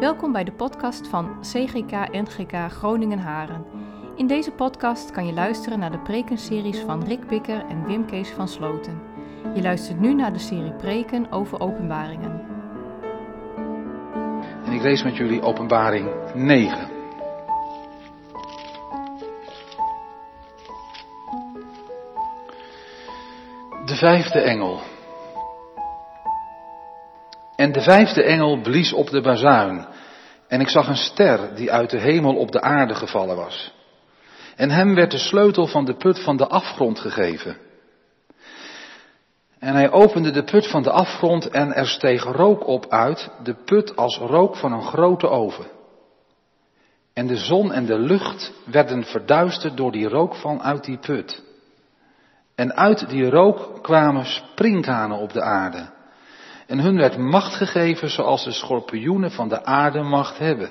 Welkom bij de podcast van CGK NGK Groningen Haren. In deze podcast kan je luisteren naar de prekenseries van Rick Bikker en Wim Kees van Sloten. Je luistert nu naar de serie preken over openbaringen. En ik lees met jullie openbaring 9. De vijfde engel. De vijfde engel blies op de bazuin. En ik zag een ster die uit de hemel op de aarde gevallen was. En hem werd de sleutel van de put van de afgrond gegeven. En hij opende de put van de afgrond en er steeg rook op uit, de put als rook van een grote oven. En de zon en de lucht werden verduisterd door die rook vanuit die put. En uit die rook kwamen sprinkhanen op de aarde. En hun werd macht gegeven zoals de schorpioenen van de aarde macht hebben.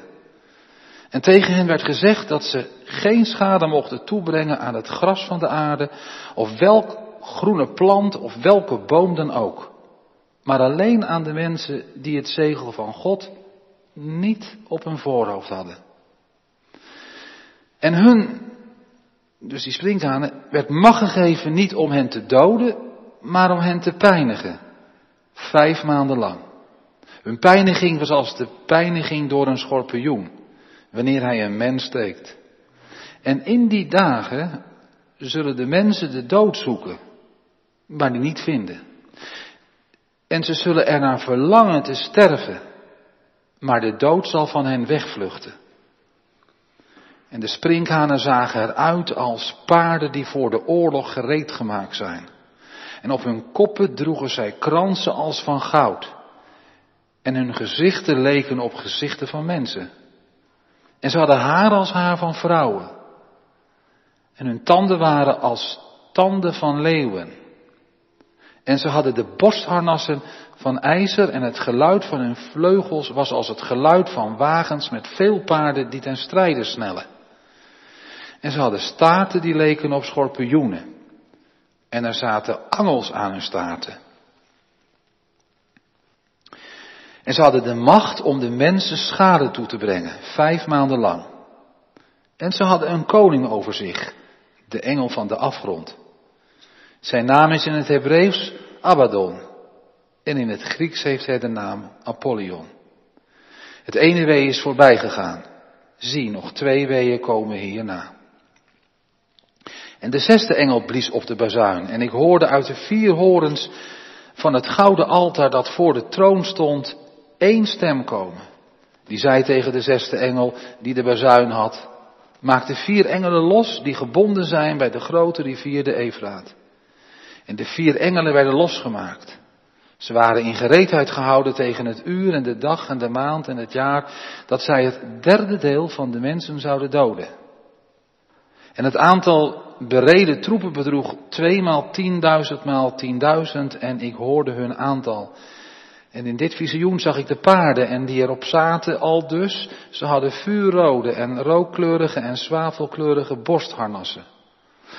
En tegen hen werd gezegd dat ze geen schade mochten toebrengen aan het gras van de aarde, of welk groene plant of welke boom dan ook. Maar alleen aan de mensen die het zegel van God niet op hun voorhoofd hadden. En hun, dus die sprinkhanen, werd macht gegeven niet om hen te doden, maar om hen te pijnigen. Vijf maanden lang. Hun pijniging was als de pijniging door een schorpioen, wanneer hij een mens steekt. En in die dagen zullen de mensen de dood zoeken, maar die niet vinden. En ze zullen ernaar verlangen te sterven, maar de dood zal van hen wegvluchten. En de sprinkhanen zagen eruit als paarden die voor de oorlog gereed gemaakt zijn. En op hun koppen droegen zij kransen als van goud. En hun gezichten leken op gezichten van mensen. En ze hadden haar als haar van vrouwen. En hun tanden waren als tanden van leeuwen. En ze hadden de borstharnassen van ijzer en het geluid van hun vleugels was als het geluid van wagens met veel paarden die ten strijde snellen. En ze hadden staarten die leken op schorpioenen. En er zaten angels aan hun staarten. En ze hadden de macht om de mensen schade toe te brengen, vijf maanden lang. En ze hadden een koning over zich, de engel van de afgrond. Zijn naam is in het Hebreeuws Abaddon. En in het Grieks heeft hij de naam Apollyon. Het ene wee is voorbij gegaan. Zie, nog twee weeën komen hierna. En de zesde engel blies op de bazuin. En ik hoorde uit de vier horens van het gouden altaar dat voor de troon stond, één stem komen. Die zei tegen de zesde engel die de bazuin had, maak de vier engelen los die gebonden zijn bij de grote rivier de Efraat. En de vier engelen werden losgemaakt. Ze waren in gereedheid gehouden tegen het uur en de dag en de maand en het jaar dat zij het derde deel van de mensen zouden doden. En het aantal bereden troepen bedroeg tweemaal tienduizend maal tienduizend en ik hoorde hun aantal. En in dit visioen zag ik de paarden en die erop zaten al dus. Ze hadden vuurrode en rookkleurige en zwavelkleurige borstharnassen.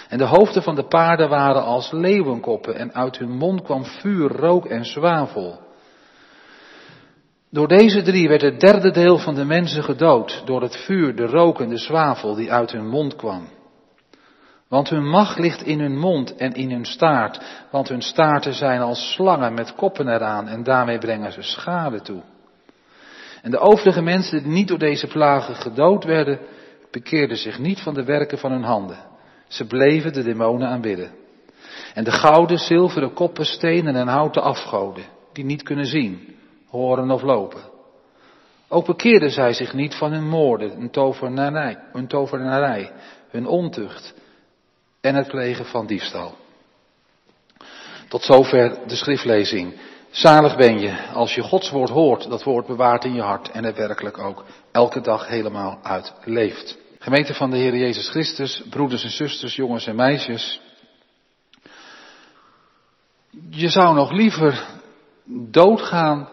En de hoofden van de paarden waren als leeuwenkoppen en uit hun mond kwam vuur, rook en zwavel. Door deze drie werd het derde deel van de mensen gedood, door het vuur, de rook en de zwavel die uit hun mond kwam. Want hun macht ligt in hun mond en in hun staart, want hun staarten zijn als slangen met koppen eraan en daarmee brengen ze schade toe. En de overige mensen die niet door deze plagen gedood werden, bekeerden zich niet van de werken van hun handen. Ze bleven de demonen aanbidden. En de gouden, zilveren koppen, stenen en houten afgoden, die niet kunnen zien, horen of lopen. Ook bekeerden zij zich niet van hun moorden, hun tovernarij, hun, hun ontucht en het plegen van diefstal. Tot zover de schriftlezing. Zalig ben je als je Gods woord hoort, dat woord bewaart in je hart en er werkelijk ook elke dag helemaal uit leeft. Gemeente van de Heer Jezus Christus, broeders en zusters, jongens en meisjes. Je zou nog liever doodgaan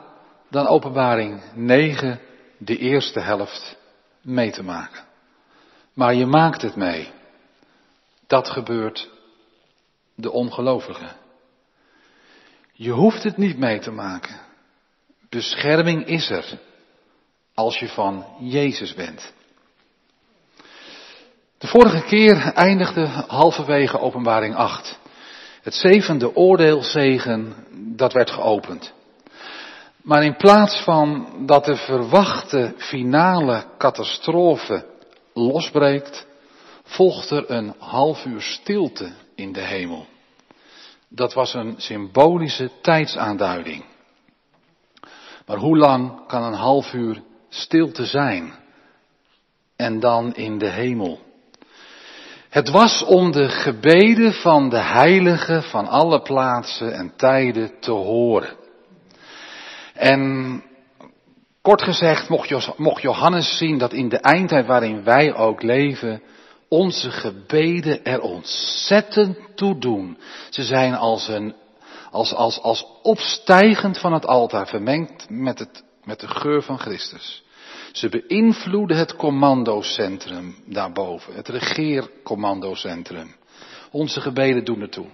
dan openbaring 9, de eerste helft, mee te maken. Maar je maakt het mee. Dat gebeurt de ongelovige. Je hoeft het niet mee te maken. Bescherming is er. als je van Jezus bent. De vorige keer eindigde halverwege openbaring 8. Het zevende oordeelzegen, dat werd geopend. Maar in plaats van dat de verwachte finale catastrofe losbreekt, volgt er een half uur stilte in de hemel. Dat was een symbolische tijdsaanduiding. Maar hoe lang kan een half uur stilte zijn? En dan in de hemel. Het was om de gebeden van de heiligen van alle plaatsen en tijden te horen. En kort gezegd mocht Johannes zien dat in de eindtijd waarin wij ook leven, onze gebeden er ontzettend toe doen. Ze zijn als een, als, als, als opstijgend van het altaar, vermengd met, het, met de geur van Christus. Ze beïnvloeden het commandocentrum daarboven, het regeercommandocentrum. Onze gebeden doen ertoe.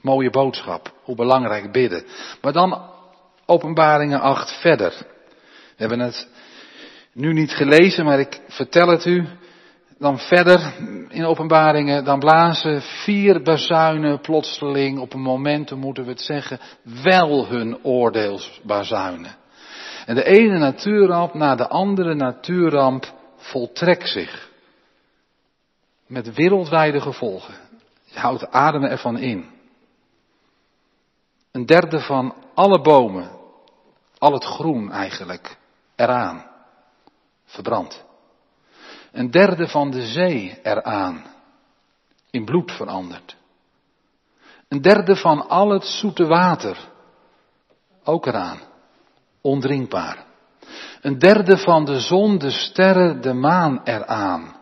Mooie boodschap, hoe belangrijk bidden. Maar dan openbaringen 8 verder. We hebben het nu niet gelezen, maar ik vertel het u. Dan verder in openbaringen, dan blazen vier bazuinen plotseling, op een moment, moeten we het zeggen, wel hun oordeelsbazuinen. En de ene natuurramp na de andere natuurramp voltrekt zich. Met wereldwijde gevolgen. Je houdt ademen ervan in. Een derde van alle bomen, al het groen eigenlijk, eraan. Verbrand. Een derde van de zee eraan. In bloed veranderd. Een derde van al het zoete water. Ook eraan ondrinkbaar. Een derde van de zon, de sterren, de maan eraan.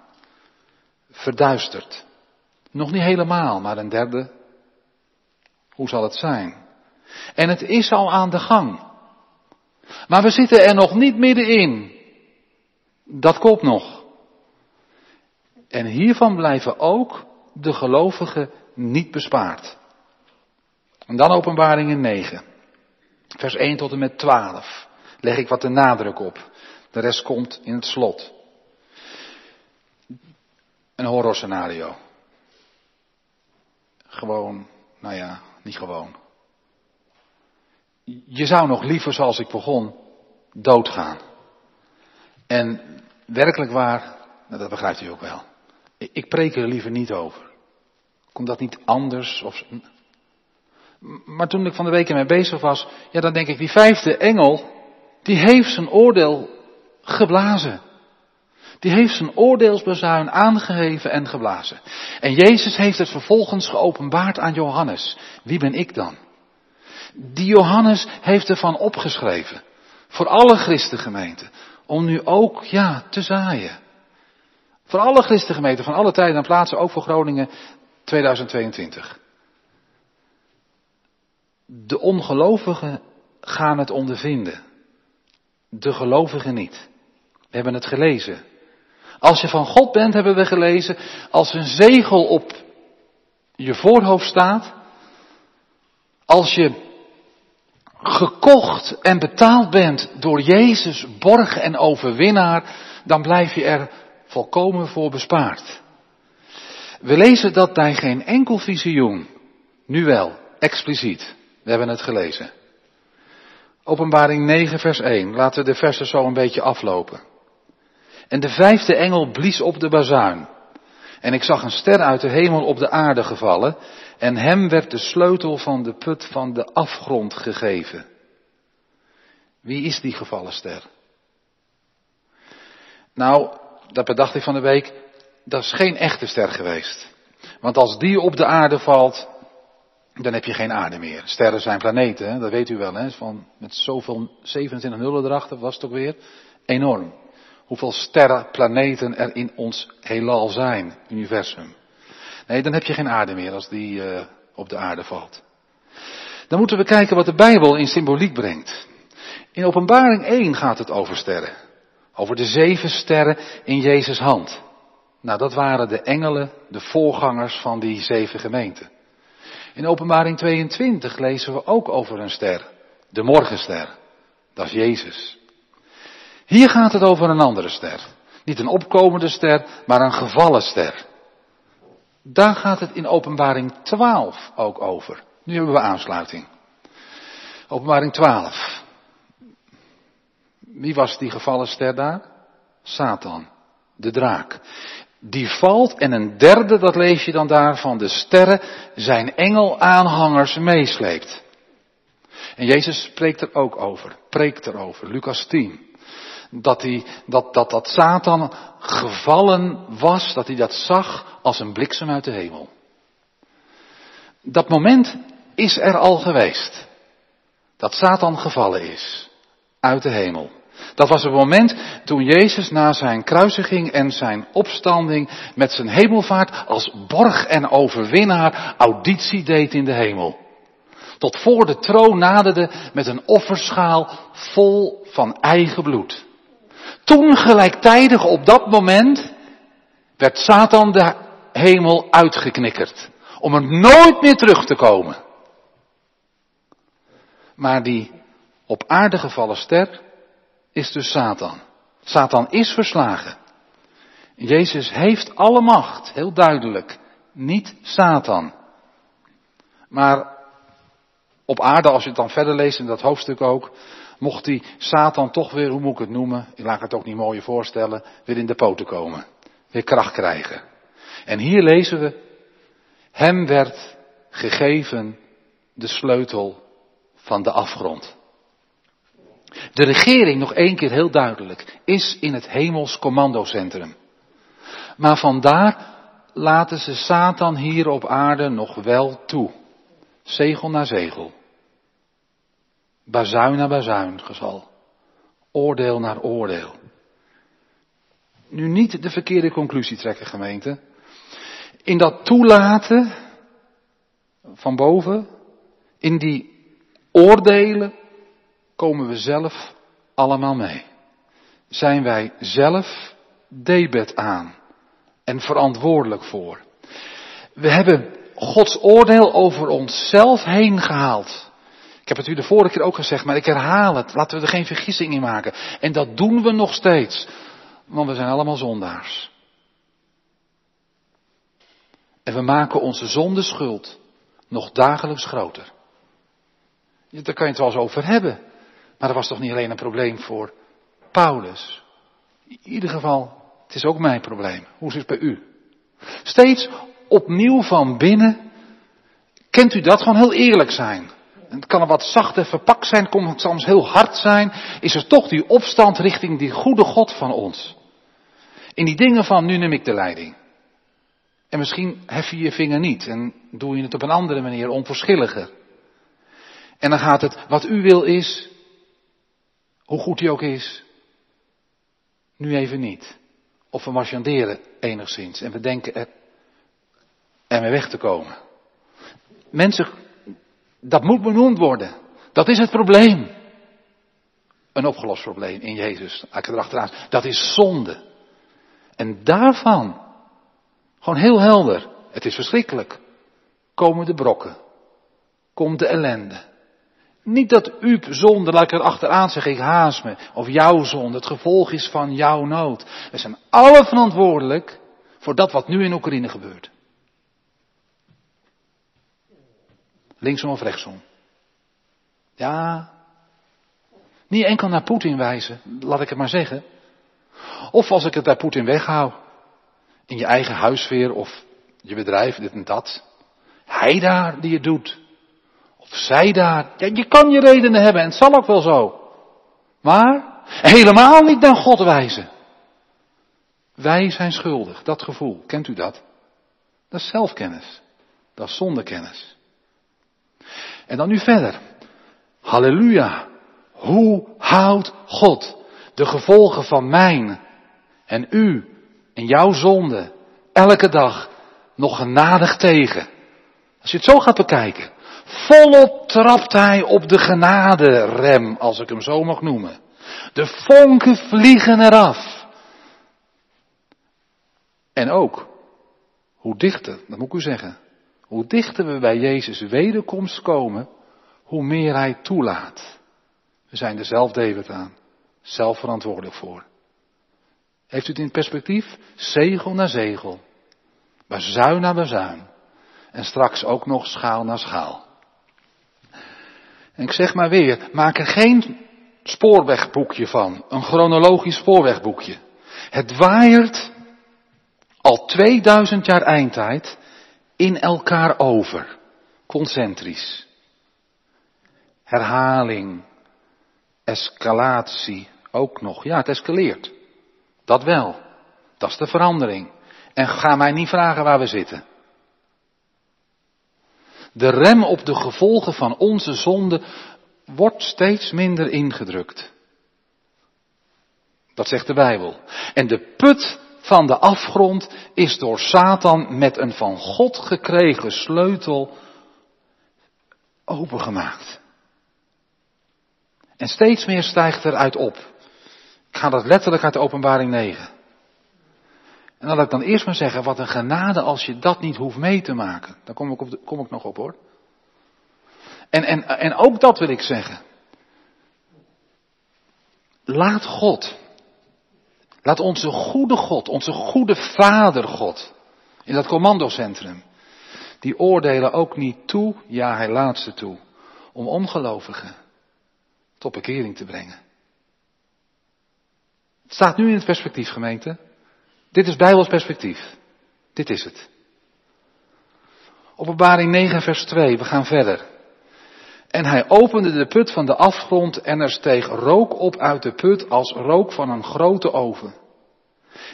Verduisterd. Nog niet helemaal, maar een derde. Hoe zal het zijn? En het is al aan de gang. Maar we zitten er nog niet middenin. Dat komt nog. En hiervan blijven ook de gelovigen niet bespaard. En dan openbaringen 9. Vers 1 tot en met 12 leg ik wat de nadruk op. De rest komt in het slot. Een horrorscenario. Gewoon, nou ja, niet gewoon. Je zou nog liever, zoals ik begon, doodgaan. En werkelijk waar, nou dat begrijpt u ook wel. Ik preek er liever niet over. Komt dat niet anders? Of, maar toen ik van de week ermee bezig was, ja dan denk ik, die vijfde engel, die heeft zijn oordeel geblazen. Die heeft zijn oordeelsbezuin aangeheven en geblazen. En Jezus heeft het vervolgens geopenbaard aan Johannes. Wie ben ik dan? Die Johannes heeft ervan opgeschreven. Voor alle christengemeenten. Om nu ook, ja, te zaaien. Voor alle christengemeenten van alle tijden en plaatsen, ook voor Groningen 2022. De ongelovigen gaan het ondervinden. De gelovigen niet. We hebben het gelezen. Als je van God bent, hebben we gelezen, als een zegel op je voorhoofd staat, als je gekocht en betaald bent door Jezus, borg en overwinnaar, dan blijf je er volkomen voor bespaard. We lezen dat bij geen enkel visioen, nu wel, expliciet, we hebben het gelezen. Openbaring 9, vers 1. Laten we de versen zo een beetje aflopen. En de vijfde engel blies op de bazuin. En ik zag een ster uit de hemel op de aarde gevallen. En hem werd de sleutel van de put van de afgrond gegeven. Wie is die gevallen ster? Nou, dat bedacht ik van de week. Dat is geen echte ster geweest. Want als die op de aarde valt, dan heb je geen aarde meer. Sterren zijn planeten, dat weet u wel. Hè? Van, met zoveel 27 nullen erachter was het ook weer enorm. Hoeveel sterren, planeten er in ons heelal zijn, universum. Nee, dan heb je geen aarde meer als die uh, op de aarde valt. Dan moeten we kijken wat de Bijbel in symboliek brengt. In Openbaring 1 gaat het over sterren. Over de zeven sterren in Jezus' hand. Nou, dat waren de engelen, de voorgangers van die zeven gemeenten. In openbaring 22 lezen we ook over een ster. De morgenster. Dat is Jezus. Hier gaat het over een andere ster. Niet een opkomende ster, maar een gevallen ster. Daar gaat het in openbaring 12 ook over. Nu hebben we aansluiting. Openbaring 12. Wie was die gevallen ster daar? Satan, de draak. Die valt en een derde, dat lees je dan daar, van de sterren zijn engelaanhangers meesleept. En Jezus spreekt er ook over, preekt erover, Lucas 10. Dat, hij, dat, dat, dat Satan gevallen was, dat hij dat zag als een bliksem uit de hemel. Dat moment is er al geweest. Dat Satan gevallen is uit de hemel. Dat was het moment toen Jezus na zijn kruisiging en zijn opstanding met zijn hemelvaart als borg en overwinnaar auditie deed in de hemel. Tot voor de troon naderde met een offerschaal vol van eigen bloed. Toen gelijktijdig op dat moment werd Satan de hemel uitgeknikkerd. Om er nooit meer terug te komen. Maar die op aarde gevallen ster is dus Satan. Satan is verslagen. Jezus heeft alle macht, heel duidelijk. Niet Satan. Maar op aarde, als je het dan verder leest in dat hoofdstuk ook, mocht die Satan toch weer, hoe moet ik het noemen, ik laat het ook niet mooier voorstellen, weer in de poten komen. Weer kracht krijgen. En hier lezen we, hem werd gegeven de sleutel van de afgrond. De regering, nog één keer heel duidelijk, is in het hemels commandocentrum. Maar vandaar laten ze Satan hier op aarde nog wel toe. Zegel na zegel. Bazuin na bazuin gezal. Oordeel naar oordeel. Nu niet de verkeerde conclusie trekken, gemeente. In dat toelaten van boven, in die oordelen, komen we zelf allemaal mee. Zijn wij zelf debet aan en verantwoordelijk voor. We hebben Gods oordeel over onszelf heen gehaald. Ik heb het u de vorige keer ook gezegd, maar ik herhaal het. Laten we er geen vergissing in maken. En dat doen we nog steeds. Want we zijn allemaal zondaars. En we maken onze zonde schuld nog dagelijks groter. Daar kan je het wel eens over hebben. Maar dat was toch niet alleen een probleem voor Paulus. In ieder geval, het is ook mijn probleem. Hoe is het bij u? Steeds opnieuw van binnen. Kent u dat? Gewoon heel eerlijk zijn. Het kan er wat zachter verpakt zijn, het kan soms heel hard zijn. Is er toch die opstand richting die goede God van ons? In die dingen van nu neem ik de leiding. En misschien hef je je vinger niet en doe je het op een andere manier, onverschilliger. En dan gaat het, wat u wil is, hoe goed die ook is, nu even niet. Of we marchanderen enigszins en we denken er, ermee weg te komen. Mensen, dat moet benoemd worden. Dat is het probleem. Een opgelost probleem in Jezus. Ik. Dat is zonde. En daarvan, gewoon heel helder, het is verschrikkelijk, komen de brokken. Komt de ellende. Niet dat uw zonde, laat ik er achteraan zeggen, ik haast me, of jouw zonde, het gevolg is van jouw nood. We zijn alle verantwoordelijk voor dat wat nu in Oekraïne gebeurt. Linksom of rechtsom. Ja. Niet enkel naar Poetin wijzen, laat ik het maar zeggen. Of als ik het bij Poetin weghoud. In je eigen huisfeer of je bedrijf, dit en dat. Hij daar die het doet. Zij daar. Ja, je kan je redenen hebben en het zal ook wel zo. Maar helemaal niet naar God wijzen. Wij zijn schuldig, dat gevoel. Kent u dat? Dat is zelfkennis. Dat is zondekennis. En dan nu verder. Halleluja. Hoe houdt God de gevolgen van mijn en u en jouw zonde elke dag nog genadig tegen? Als je het zo gaat bekijken. Volop trapt hij op de genaderem, als ik hem zo mag noemen. De vonken vliegen eraf. En ook, hoe dichter, dat moet ik u zeggen, hoe dichter we bij Jezus wederkomst komen, hoe meer hij toelaat. We zijn er zelf aan. Zelf verantwoordelijk voor. Heeft u het in perspectief? Zegel naar zegel. Bazuin naar bazuin. En straks ook nog schaal naar schaal. En ik zeg maar weer, maak er geen spoorwegboekje van. Een chronologisch spoorwegboekje. Het waaiert al 2000 jaar eindtijd in elkaar over. Concentrisch. Herhaling. Escalatie. Ook nog. Ja, het escaleert. Dat wel. Dat is de verandering. En ga mij niet vragen waar we zitten. De rem op de gevolgen van onze zonde wordt steeds minder ingedrukt. Dat zegt de Bijbel. En de put van de afgrond is door Satan met een van God gekregen sleutel opengemaakt. En steeds meer stijgt eruit op. Ik ga dat letterlijk uit de openbaring 9. En dan laat ik dan eerst maar zeggen, wat een genade als je dat niet hoeft mee te maken. Daar kom ik, op kom ik nog op hoor. En, en, en ook dat wil ik zeggen. Laat God, laat onze goede God, onze goede Vader God, in dat commandocentrum, die oordelen ook niet toe, ja hij laat ze toe, om ongelovigen tot bekering te brengen. Het staat nu in het perspectief, gemeente. Dit is Bijbels perspectief. Dit is het. Openbaring 9, vers 2, we gaan verder. En hij opende de put van de afgrond en er steeg rook op uit de put als rook van een grote oven.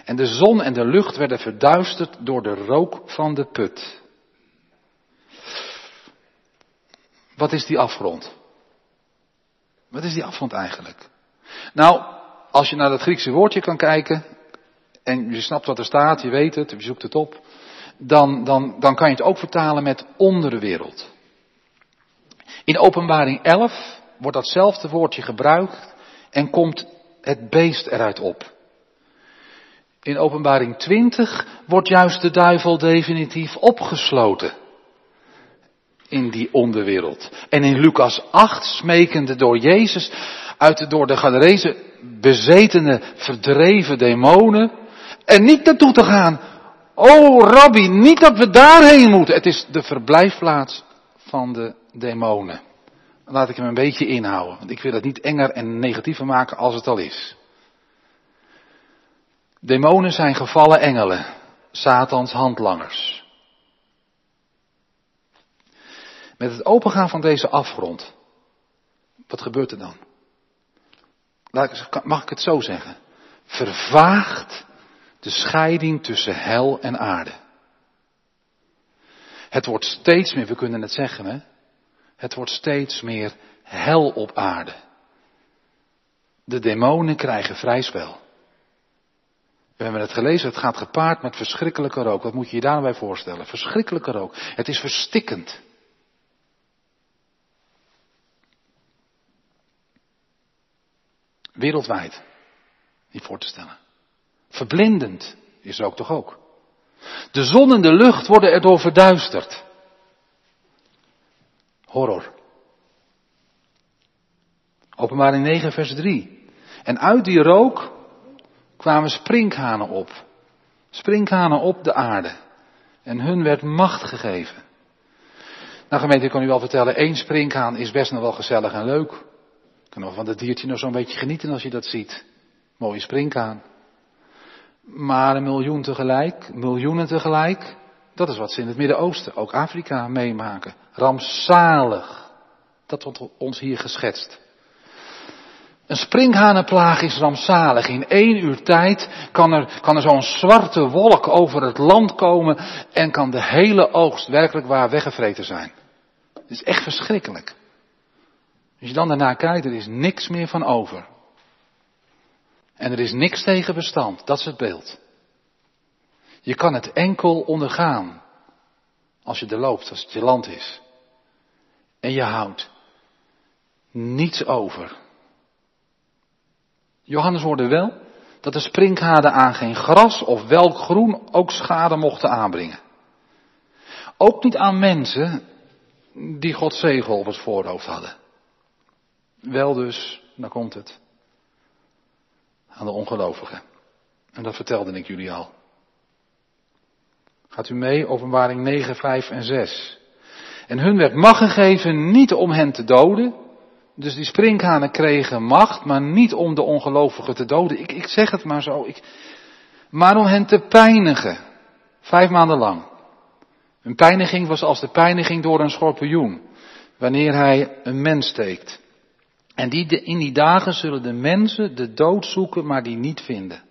En de zon en de lucht werden verduisterd door de rook van de put. Wat is die afgrond? Wat is die afgrond eigenlijk? Nou, als je naar dat Griekse woordje kan kijken, en je snapt wat er staat, je weet het, je zoekt het op, dan, dan, dan kan je het ook vertalen met onder de wereld. In openbaring 11 wordt datzelfde woordje gebruikt en komt het beest eruit op. In openbaring 20 wordt juist de duivel definitief opgesloten in die onderwereld. En in Lucas 8 smekende door Jezus uit de door de Gadarezen bezetene, verdreven demonen. En niet naartoe te gaan. Oh rabbi, niet dat we daarheen moeten. Het is de verblijfplaats van de demonen. Laat ik hem een beetje inhouden, want ik wil het niet enger en negatiever maken als het al is. Demonen zijn gevallen engelen, Satans handlangers. Met het opengaan van deze afgrond, wat gebeurt er dan? Mag ik het zo zeggen? Vervaagt de scheiding tussen hel en aarde. Het wordt steeds meer, we kunnen het zeggen, hè? Het wordt steeds meer hel op aarde. De demonen krijgen vrij spel. We hebben het gelezen, het gaat gepaard met verschrikkelijke rook. Wat moet je je daarbij voorstellen? Verschrikkelijke rook. Het is verstikkend. Wereldwijd. Niet voor te stellen. Verblindend is ook toch ook. De zon en de lucht worden erdoor verduisterd. Horror. Openbaring 9, vers 3. En uit die rook kwamen sprinkhanen op. Sprinkhanen op de aarde. En hun werd macht gegeven. Nou gemeente, ik kan u wel vertellen, één sprinkhaan is best nog wel gezellig en leuk. Kan nog van dat diertje nog zo'n beetje genieten als je dat ziet. Mooie sprinkhaan. Maar een miljoen tegelijk, miljoenen tegelijk, dat is wat ze in het Midden-Oosten, ook Afrika, meemaken. Rampzalig. Dat wordt ons hier geschetst. Een springhanenplaag is rampzalig. In één uur tijd kan er, kan er zo'n zwarte wolk over het land komen en kan de hele oogst werkelijk waar weggevreten zijn. Het is echt verschrikkelijk. Als je dan daarna kijkt, er is niks meer van over. En er is niks tegen bestand. Dat is het beeld. Je kan het enkel ondergaan. Als je er loopt, als het je land is. En je houdt niets over. Johannes hoorde wel dat de sprinkhanen aan geen gras of welk groen ook schade mochten aanbrengen. Ook niet aan mensen die Gods zegel op het voorhoofd hadden. Wel dus, dan komt het, aan de ongelovigen. En dat vertelde ik jullie al. Gaat u mee, openbaring 9, 5 en 6. En hun werd macht gegeven niet om hen te doden. Dus die sprinkhanen kregen macht, maar niet om de ongelovigen te doden. Ik, ik zeg het maar zo. Ik, maar om hen te pijnigen. Vijf maanden lang. Een pijniging was als de pijniging door een schorpioen. Wanneer hij een mens steekt. En in die dagen zullen de mensen de dood zoeken, maar die niet vinden.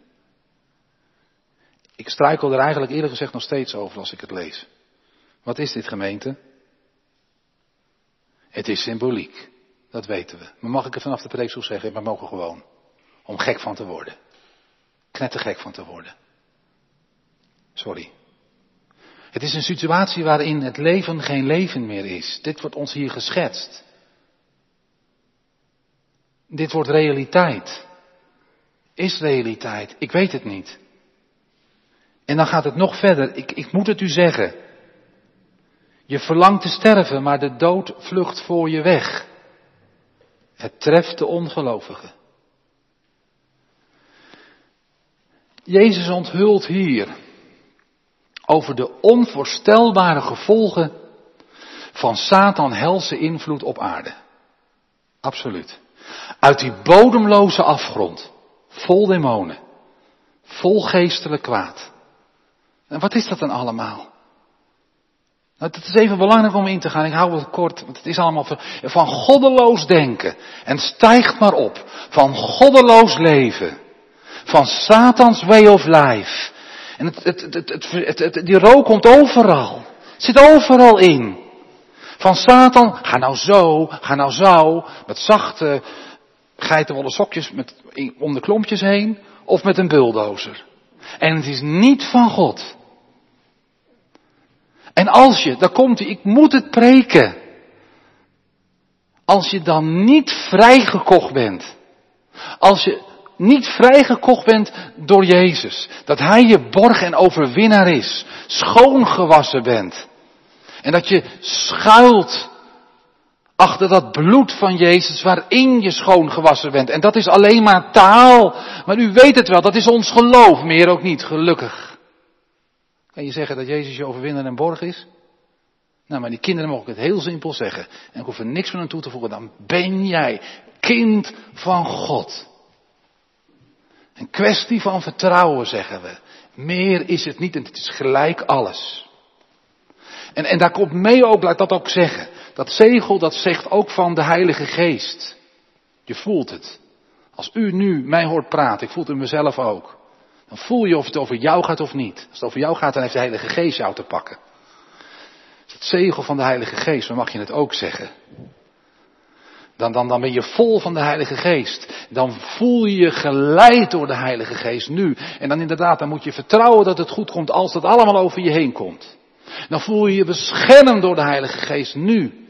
Ik struikel er eigenlijk eerlijk gezegd nog steeds over als ik het lees. Wat is dit gemeente? Het is symboliek. Dat weten we. Maar mag ik het vanaf de preek zo zeggen? We mogen gewoon. Om gek van te worden. Knettergek van te worden. Sorry. Het is een situatie waarin het leven geen leven meer is. Dit wordt ons hier geschetst. Dit wordt realiteit. Is realiteit. Ik weet het niet. En dan gaat het nog verder. Ik, ik moet het u zeggen. Je verlangt te sterven, maar de dood vlucht voor je weg. Het treft de ongelovigen. Jezus onthult hier over de onvoorstelbare gevolgen van Satan helse invloed op aarde. Absoluut. Uit die bodemloze afgrond, vol demonen, vol geestelijk kwaad. En wat is dat dan allemaal? Nou, het is even belangrijk om in te gaan. Ik hou het kort, want het is allemaal van, goddeloos denken. En stijgt maar op. Van goddeloos leven. Van Satans way of life. En het, het, het, die rook komt overal. Zit overal in. Van Satan, ga nou zo, ga nou zo, met zachte geitenwolle sokjes met, om de klompjes heen, of met een bulldozer. En het is niet van God. En als je, daar komt hij, ik moet het preken. Als je dan niet vrijgekocht bent. Als je niet vrijgekocht bent door Jezus. Dat Hij je borg en overwinnaar is. Schoongewassen bent. En dat je schuilt achter dat bloed van Jezus waarin je schoongewassen bent. En dat is alleen maar taal. Maar u weet het wel, dat is ons geloof, meer ook niet, gelukkig. Kan je zeggen dat Jezus je overwinnaar en borg is? Nou, maar die kinderen mogen het heel simpel zeggen. En ik hoef er niks van aan toe te voegen. Dan ben jij kind van God. Een kwestie van vertrouwen, zeggen we. Meer is het niet en het is gelijk alles. En, en daar komt mee ook, laat dat ook zeggen. Dat zegel, dat zegt ook van de Heilige Geest. Je voelt het. Als u nu mij hoort praten, ik voel het in mezelf ook. Dan voel je of het over jou gaat of niet. Als het over jou gaat, dan heeft de Heilige Geest jou te pakken. Het zegel van de Heilige Geest, dan mag je het ook zeggen. Dan, dan, dan ben je vol van de Heilige Geest. Dan voel je je geleid door de Heilige Geest nu. En dan inderdaad, dan moet je vertrouwen dat het goed komt als dat allemaal over je heen komt. Dan voel je je beschermd door de Heilige Geest nu.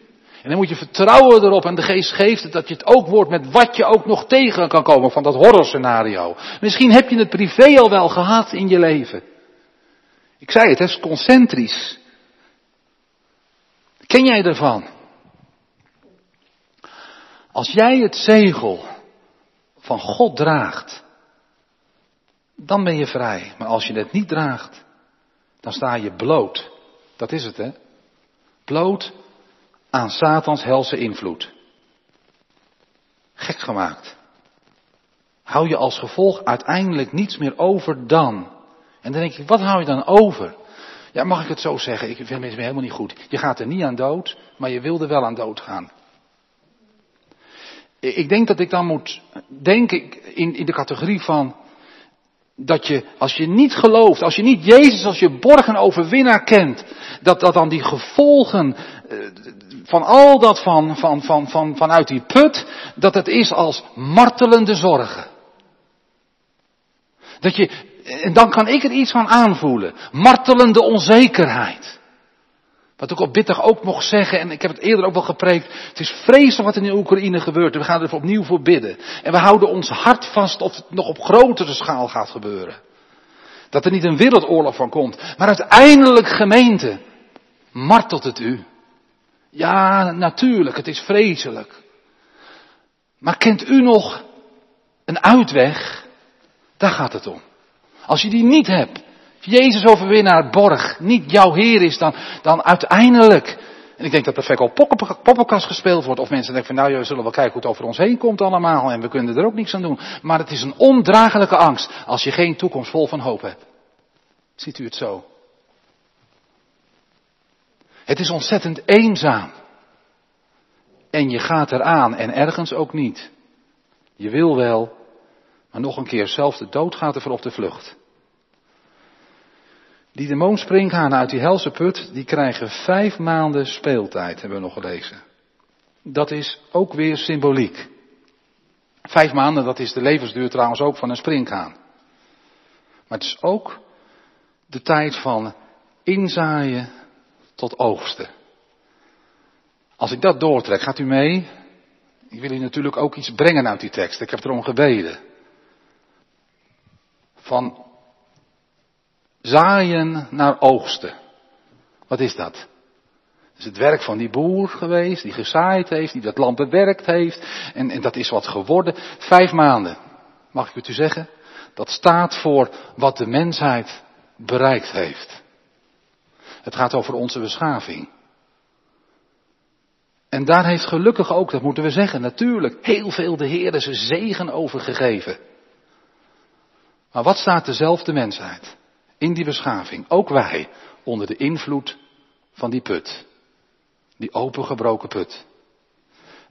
En dan moet je vertrouwen erop en de geest geeft het dat je het ook wordt met wat je ook nog tegen kan komen van dat horrorscenario. Misschien heb je het privé al wel gehad in je leven. Ik zei het, het is concentrisch. Ken jij ervan? Als jij het zegel van God draagt, dan ben je vrij. Maar als je het niet draagt, dan sta je bloot. Dat is het, hè? Bloot aan Satans helse invloed. Gek gemaakt. Hou je als gevolg uiteindelijk niets meer over dan. En dan denk ik, wat hou je dan over? Ja, mag ik het zo zeggen? Ik vind het helemaal niet goed. Je gaat er niet aan dood, maar je wilde wel aan dood gaan. Ik denk dat ik dan moet denken in, in de categorie van dat je, als je niet gelooft, als je niet Jezus als je borg en overwinnaar kent, dat, dat dan die gevolgen eh, van al dat van, van, van, van, vanuit die put, dat het is als martelende zorgen. Dat je, en dan kan ik er iets van aanvoelen. Martelende onzekerheid. Wat ik op bitter ook mocht zeggen, en ik heb het eerder ook wel gepreekt. Het is vreselijk wat in de Oekraïne gebeurt. We gaan er opnieuw voor bidden. En we houden ons hart vast of het nog op grotere schaal gaat gebeuren. Dat er niet een wereldoorlog van komt. Maar uiteindelijk, gemeente, martelt het u. Ja, natuurlijk, het is vreselijk. Maar kent u nog een uitweg? Daar gaat het om. Als je die niet hebt, Jezus overwinnaar borg, niet jouw Heer is, dan, dan uiteindelijk. En ik denk dat er vaak al poppenkast gespeeld wordt. Of mensen denken van nou, we zullen wel kijken hoe het over ons heen komt allemaal. En we kunnen er ook niks aan doen. Maar het is een ondraaglijke angst als je geen toekomst vol van hoop hebt. Ziet u het zo? Het is ontzettend eenzaam. En je gaat eraan en ergens ook niet. Je wil wel, maar nog een keer, zelf de dood gaat ervoor op de vlucht. Die demoonspringhanen uit die helse put, die krijgen vijf maanden speeltijd, hebben we nog gelezen. Dat is ook weer symboliek. Vijf maanden, dat is de levensduur trouwens ook van een springhaan. Maar het is ook de tijd van inzaaien tot oogsten. Als ik dat doortrek, gaat u mee? Ik wil u natuurlijk ook iets brengen uit die tekst. Ik heb erom gebeden. Van Zaaien naar oogsten. Wat is dat? Dat is het werk van die boer geweest, die gezaaid heeft, die dat land bewerkt heeft. En, en dat is wat geworden. Vijf maanden. Mag ik het u zeggen? Dat staat voor wat de mensheid bereikt heeft. Het gaat over onze beschaving. En daar heeft gelukkig ook, dat moeten we zeggen, natuurlijk heel veel de Heer zijn zegen over gegeven. Maar wat staat dezelfde mensheid? in die beschaving, ook wij, onder de invloed van die put. Die opengebroken put.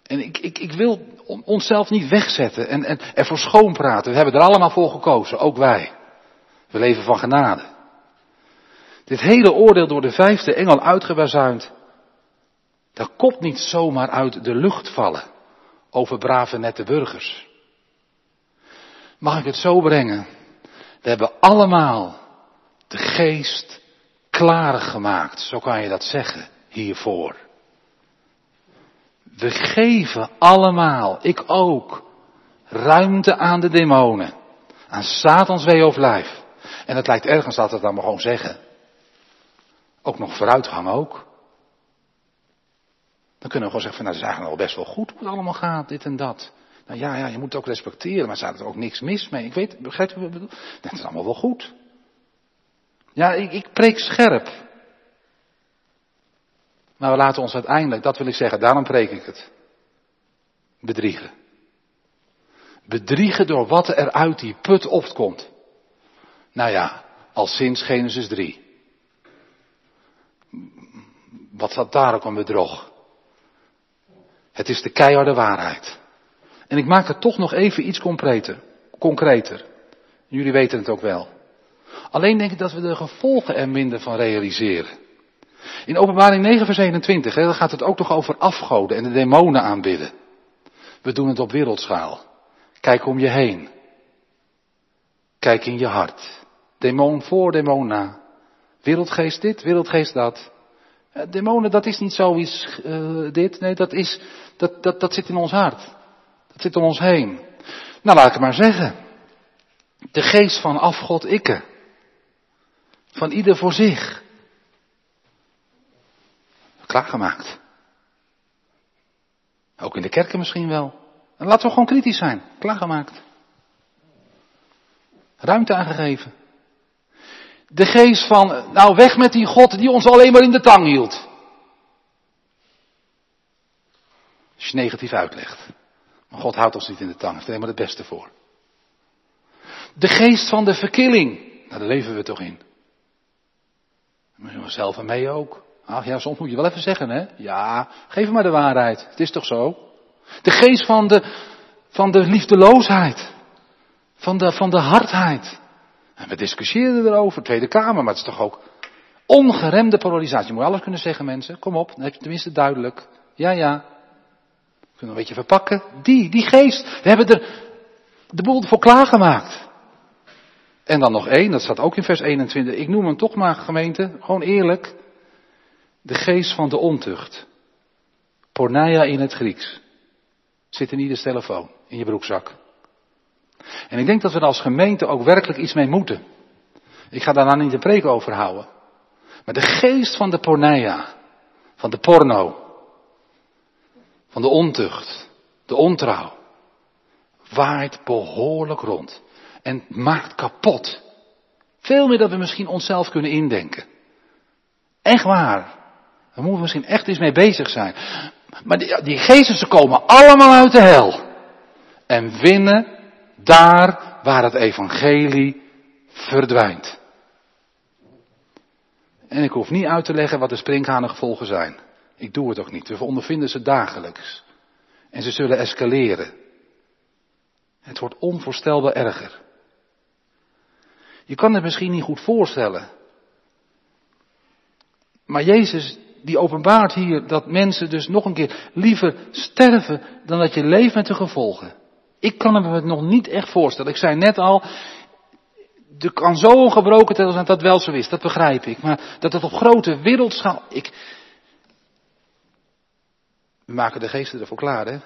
En ik, ik, ik wil onszelf niet wegzetten en, en ervoor schoonpraten. We hebben er allemaal voor gekozen, ook wij. We leven van genade. Dit hele oordeel door de vijfde engel uitgebazuind, dat komt niet zomaar uit de lucht vallen over brave nette burgers. Mag ik het zo brengen? We hebben allemaal de geest klaargemaakt, zo kan je dat zeggen, hiervoor. We geven allemaal, ik ook, ruimte aan de demonen, aan Satans way of life. En het lijkt ergens dat het dan maar gewoon zeggen. Ook nog vooruitgang ook. Dan kunnen we gewoon zeggen van, nou, het is al best wel goed hoe het allemaal gaat, dit en dat. Nou ja, ja, je moet het ook respecteren, maar staat er ook niks mis mee. Ik weet, begrijp je wat ik bedoel? Dat is allemaal wel goed. Ja, ik, ik preek scherp. Maar we laten ons uiteindelijk, dat wil ik zeggen, daarom preek ik het. Bedriegen. Bedriegen door wat er uit die put opkomt. Nou ja, al sinds Genesis 3. Wat zat daar ook een bedrog? Het is de keiharde waarheid. En ik maak het toch nog even iets concreter. concreter. Jullie weten het ook wel. Alleen denk ik dat we de gevolgen er minder van realiseren. In openbaring 9 vers 21, hè, gaat het ook nog over afgoden en de demonen aanbidden. We doen het op wereldschaal. Kijk om je heen. Kijk in je hart. Demon voor, demon na. Wereldgeest dit, wereldgeest dat. Eh, demonen, dat is niet zoiets uh, dit. Nee, dat, is, dat, dat, dat zit in ons hart. Dat zit om ons heen. Nou, laat ik het maar zeggen. De geest van afgod ikke. Van ieder voor zich. Klaargemaakt. Ook in de kerken misschien wel. En laten we gewoon kritisch zijn. Klaargemaakt. Ruimte aangegeven. De geest van, nou weg met die God die ons alleen maar in de tang hield. Als je negatief uitlegt. Maar God houdt ons niet in de tang, heeft er helemaal het beste voor. De geest van de verkilling. Nou, daar leven we toch in. Misschien zelf en mee ook. Ach ja, soms moet je wel even zeggen, hè? Ja, geef maar de waarheid. Het is toch zo? De geest van de, van de liefdeloosheid. Van de, van de hardheid. En we discussiëren erover, Tweede Kamer, maar het is toch ook ongeremde polarisatie. Je moet alles kunnen zeggen, mensen. Kom op, dan heb je tenminste duidelijk. Ja, ja. We kunnen een beetje verpakken. Die, die geest. We hebben er de boel voor klaargemaakt. En dan nog één, dat staat ook in vers 21. Ik noem hem toch maar gemeente, gewoon eerlijk. De geest van de ontucht. Porneia in het Grieks. Zit in ieders telefoon, in je broekzak. En ik denk dat we er als gemeente ook werkelijk iets mee moeten. Ik ga daar nou niet een preek over houden. Maar de geest van de porneia, van de porno, van de ontucht, de ontrouw, waait behoorlijk rond. en maakt kapot. Veel meer dan we misschien onszelf kunnen indenken. Echt waar. Daar moeten we misschien echt eens mee bezig zijn. Maar die, die geesten komen allemaal uit de hel. En winnen daar waar het evangelie verdwijnt. En ik hoef niet uit te leggen wat de gevolgen zijn. Ik doe het ook niet. We ondervinden ze dagelijks. En ze zullen escaleren. Het wordt onvoorstelbaar erger. Je kan het misschien niet goed voorstellen. Maar Jezus die openbaart hier dat mensen dus nog een keer liever sterven dan dat je leeft met de gevolgen. Ik kan me het nog niet echt voorstellen. Ik zei net al, er kan zo gebroken zijn dat dat wel zo is, dat begrijp ik. Maar dat het op grote wereldschaal, ik, we maken de geesten ervoor klaar, hè?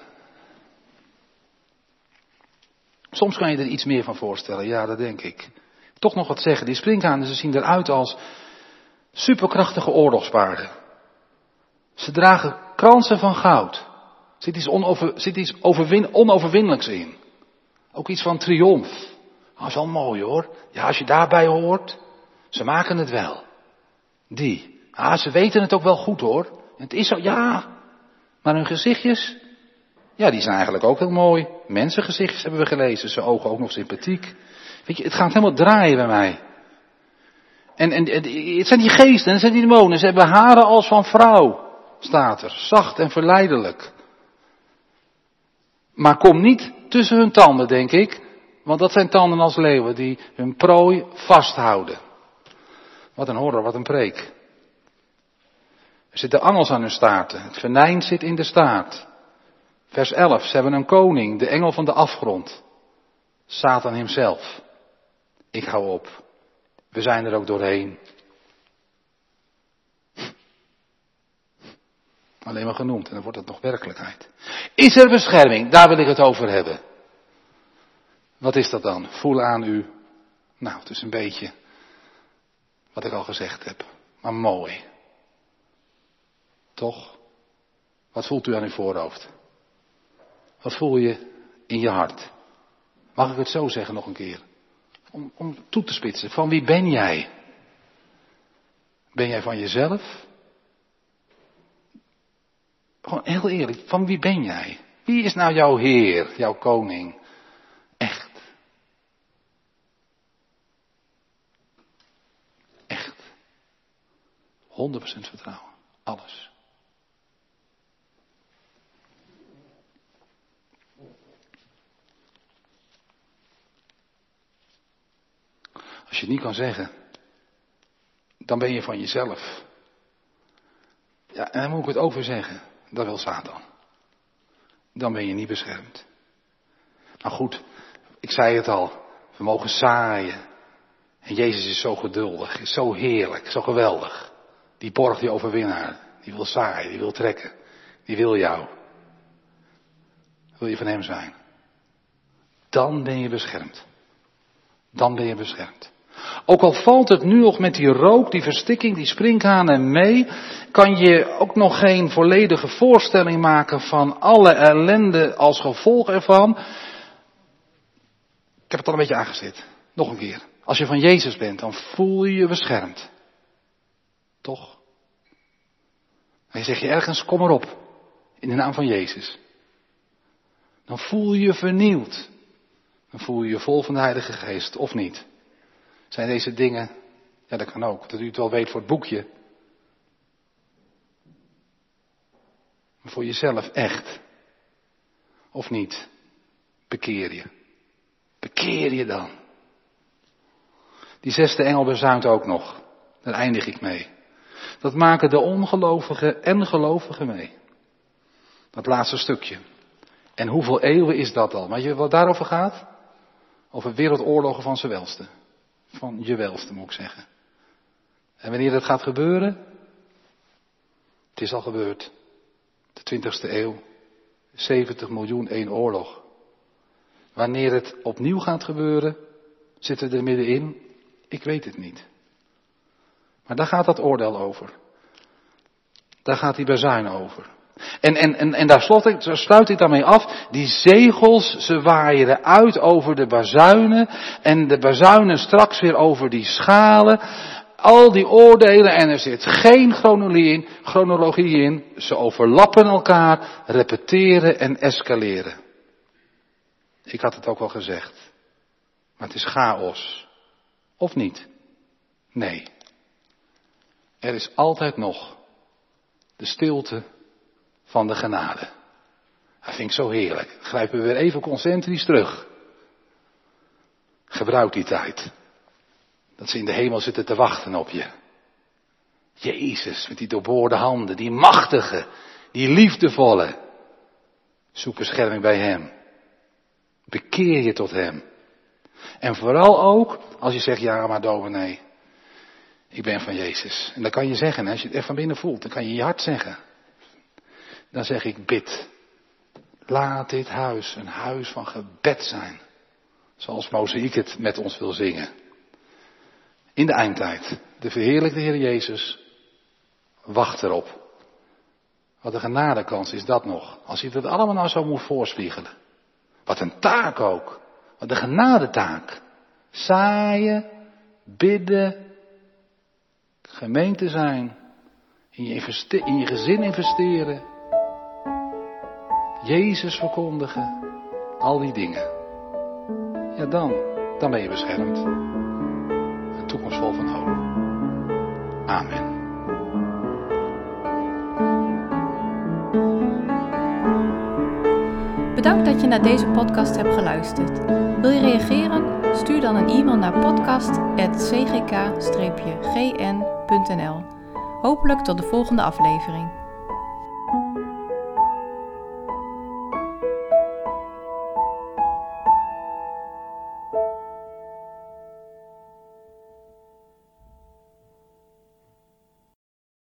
Soms kan je er iets meer van voorstellen, ja, dat denk ik. Toch nog wat zeggen, die sprinkhanen, ze zien eruit als superkrachtige oorlogspaarden. Ze dragen kransen van goud. Zit iets, onover, zit iets overwin, onoverwinnelijks in. Ook iets van triomf. Dat is wel mooi hoor. Ja, als je daarbij hoort, ze maken het wel. Die. Ah, ze weten het ook wel goed hoor. Het is zo, ja. Maar hun gezichtjes, ja, die zijn eigenlijk ook heel mooi. Mensengezichtjes hebben we gelezen, zijn ogen ook nog sympathiek. Weet je, het gaat helemaal draaien bij mij. En, en, het zijn die geesten, het zijn die demonen. Ze hebben haren als van vrouw, staat er. Zacht en verleidelijk. Maar kom niet tussen hun tanden, denk ik. Want dat zijn tanden als leeuwen die hun prooi vasthouden. Wat een horror, wat een preek. Er zitten angels aan hun staarten. Het venijn zit in de staart. Vers 11. Ze hebben een koning, de engel van de afgrond. Satan hemzelf. Ik hou op. We zijn er ook doorheen. Alleen maar genoemd en dan wordt het nog werkelijkheid. Is er bescherming? Daar wil ik het over hebben. Wat is dat dan? Voel aan u. Nou, het is een beetje wat ik al gezegd heb. Maar mooi. Toch? Wat voelt u aan uw voorhoofd? Wat voel je in je hart? Mag ik het zo zeggen nog een keer? Om, om toe te spitsen. Van wie ben jij? Ben jij van jezelf? Gewoon heel eerlijk, van wie ben jij? Wie is nou jouw Heer, jouw koning? Echt. Echt. 100% vertrouwen. Alles. Als je het niet kan zeggen, dan ben je van jezelf. Ja, en dan moet ik het over zeggen. Dat wil Satan. Dan ben je niet beschermd. Nou goed, ik zei het al. We mogen zaaien. En Jezus is zo geduldig, is zo heerlijk, zo geweldig. Die borg, die overwinnaar, die wil zaaien, die wil trekken. Die wil jou. Wil je van hem zijn? Dan ben je beschermd. Dan ben je beschermd. Ook al valt het nu nog met die rook, die verstikking, die sprinkhanen mee, kan je ook nog geen volledige voorstelling maken van alle ellende als gevolg ervan. Ik heb het al een beetje aangezet. Nog een keer. Als je van Jezus bent, dan voel je je beschermd. Toch? En zeg je ergens, kom erop. In de naam van Jezus. Dan voel je je vernieuwd. Dan voel je je vol van de Heilige Geest, of niet? Zijn deze dingen, ja dat kan ook, dat u het wel weet voor het boekje. Maar voor jezelf echt. Of niet? Bekeer je. Bekeer je dan. Die zesde engel bezuint ook nog. Daar eindig ik mee. Dat maken de ongelovigen en gelovigen mee. Dat laatste stukje. En hoeveel eeuwen is dat al? Weet je wat daarover gaat? Over wereldoorlogen van welste van je welste, moet ik zeggen. En wanneer dat gaat gebeuren? Het is al gebeurd. De 20ste eeuw. 70 miljoen één oorlog. Wanneer het opnieuw gaat gebeuren, zitten we er middenin? Ik weet het niet. Maar daar gaat dat oordeel over. Daar gaat die bazuin over. En, en, en, en daar slot ik, sluit ik daarmee af. Die zegels, ze waaien uit over de bazuinen. En de bazuinen straks weer over die schalen. Al die oordelen en er zit geen chronologie in. Chronologie in. Ze overlappen elkaar, repeteren en escaleren. Ik had het ook al gezegd. Maar het is chaos. Of niet? Nee. Er is altijd nog de stilte van de genade. Dat vind ik zo heerlijk. Grijpen we weer even concentrisch terug. Gebruik die tijd. Dat ze in de hemel zitten te wachten op je. Jezus, met die doorboorde handen, die machtige, die liefdevolle. Zoek bescherming bij Hem. Bekeer je tot Hem. En vooral ook als je zegt, ja maar dominee, ik ben van Jezus. En dan kan je zeggen, als je het echt van binnen voelt, dan kan je je hart zeggen. Dan zeg ik, bid. Laat dit huis een huis van gebed zijn. Zoals Mozaïek het met ons wil zingen. In de eindtijd. De verheerlijkte Heer Jezus. Wacht erop. Wat een genadekans is dat nog. Als je het allemaal nou zo moet voorspiegelen. Wat een taak ook. Wat een genadetaak. Zaaien, bidden, gemeente zijn, in je, in je gezin investeren, Jezus verkondigen, al die dingen. Ja, dan, dan ben je beschermd. Een toekomst vol van hoop. Amen. Bedankt dat je naar deze podcast hebt geluisterd. Wil je reageren? Stuur dan een e-mail naar podcast.cgk-gn.nl. Hopelijk tot de volgende aflevering.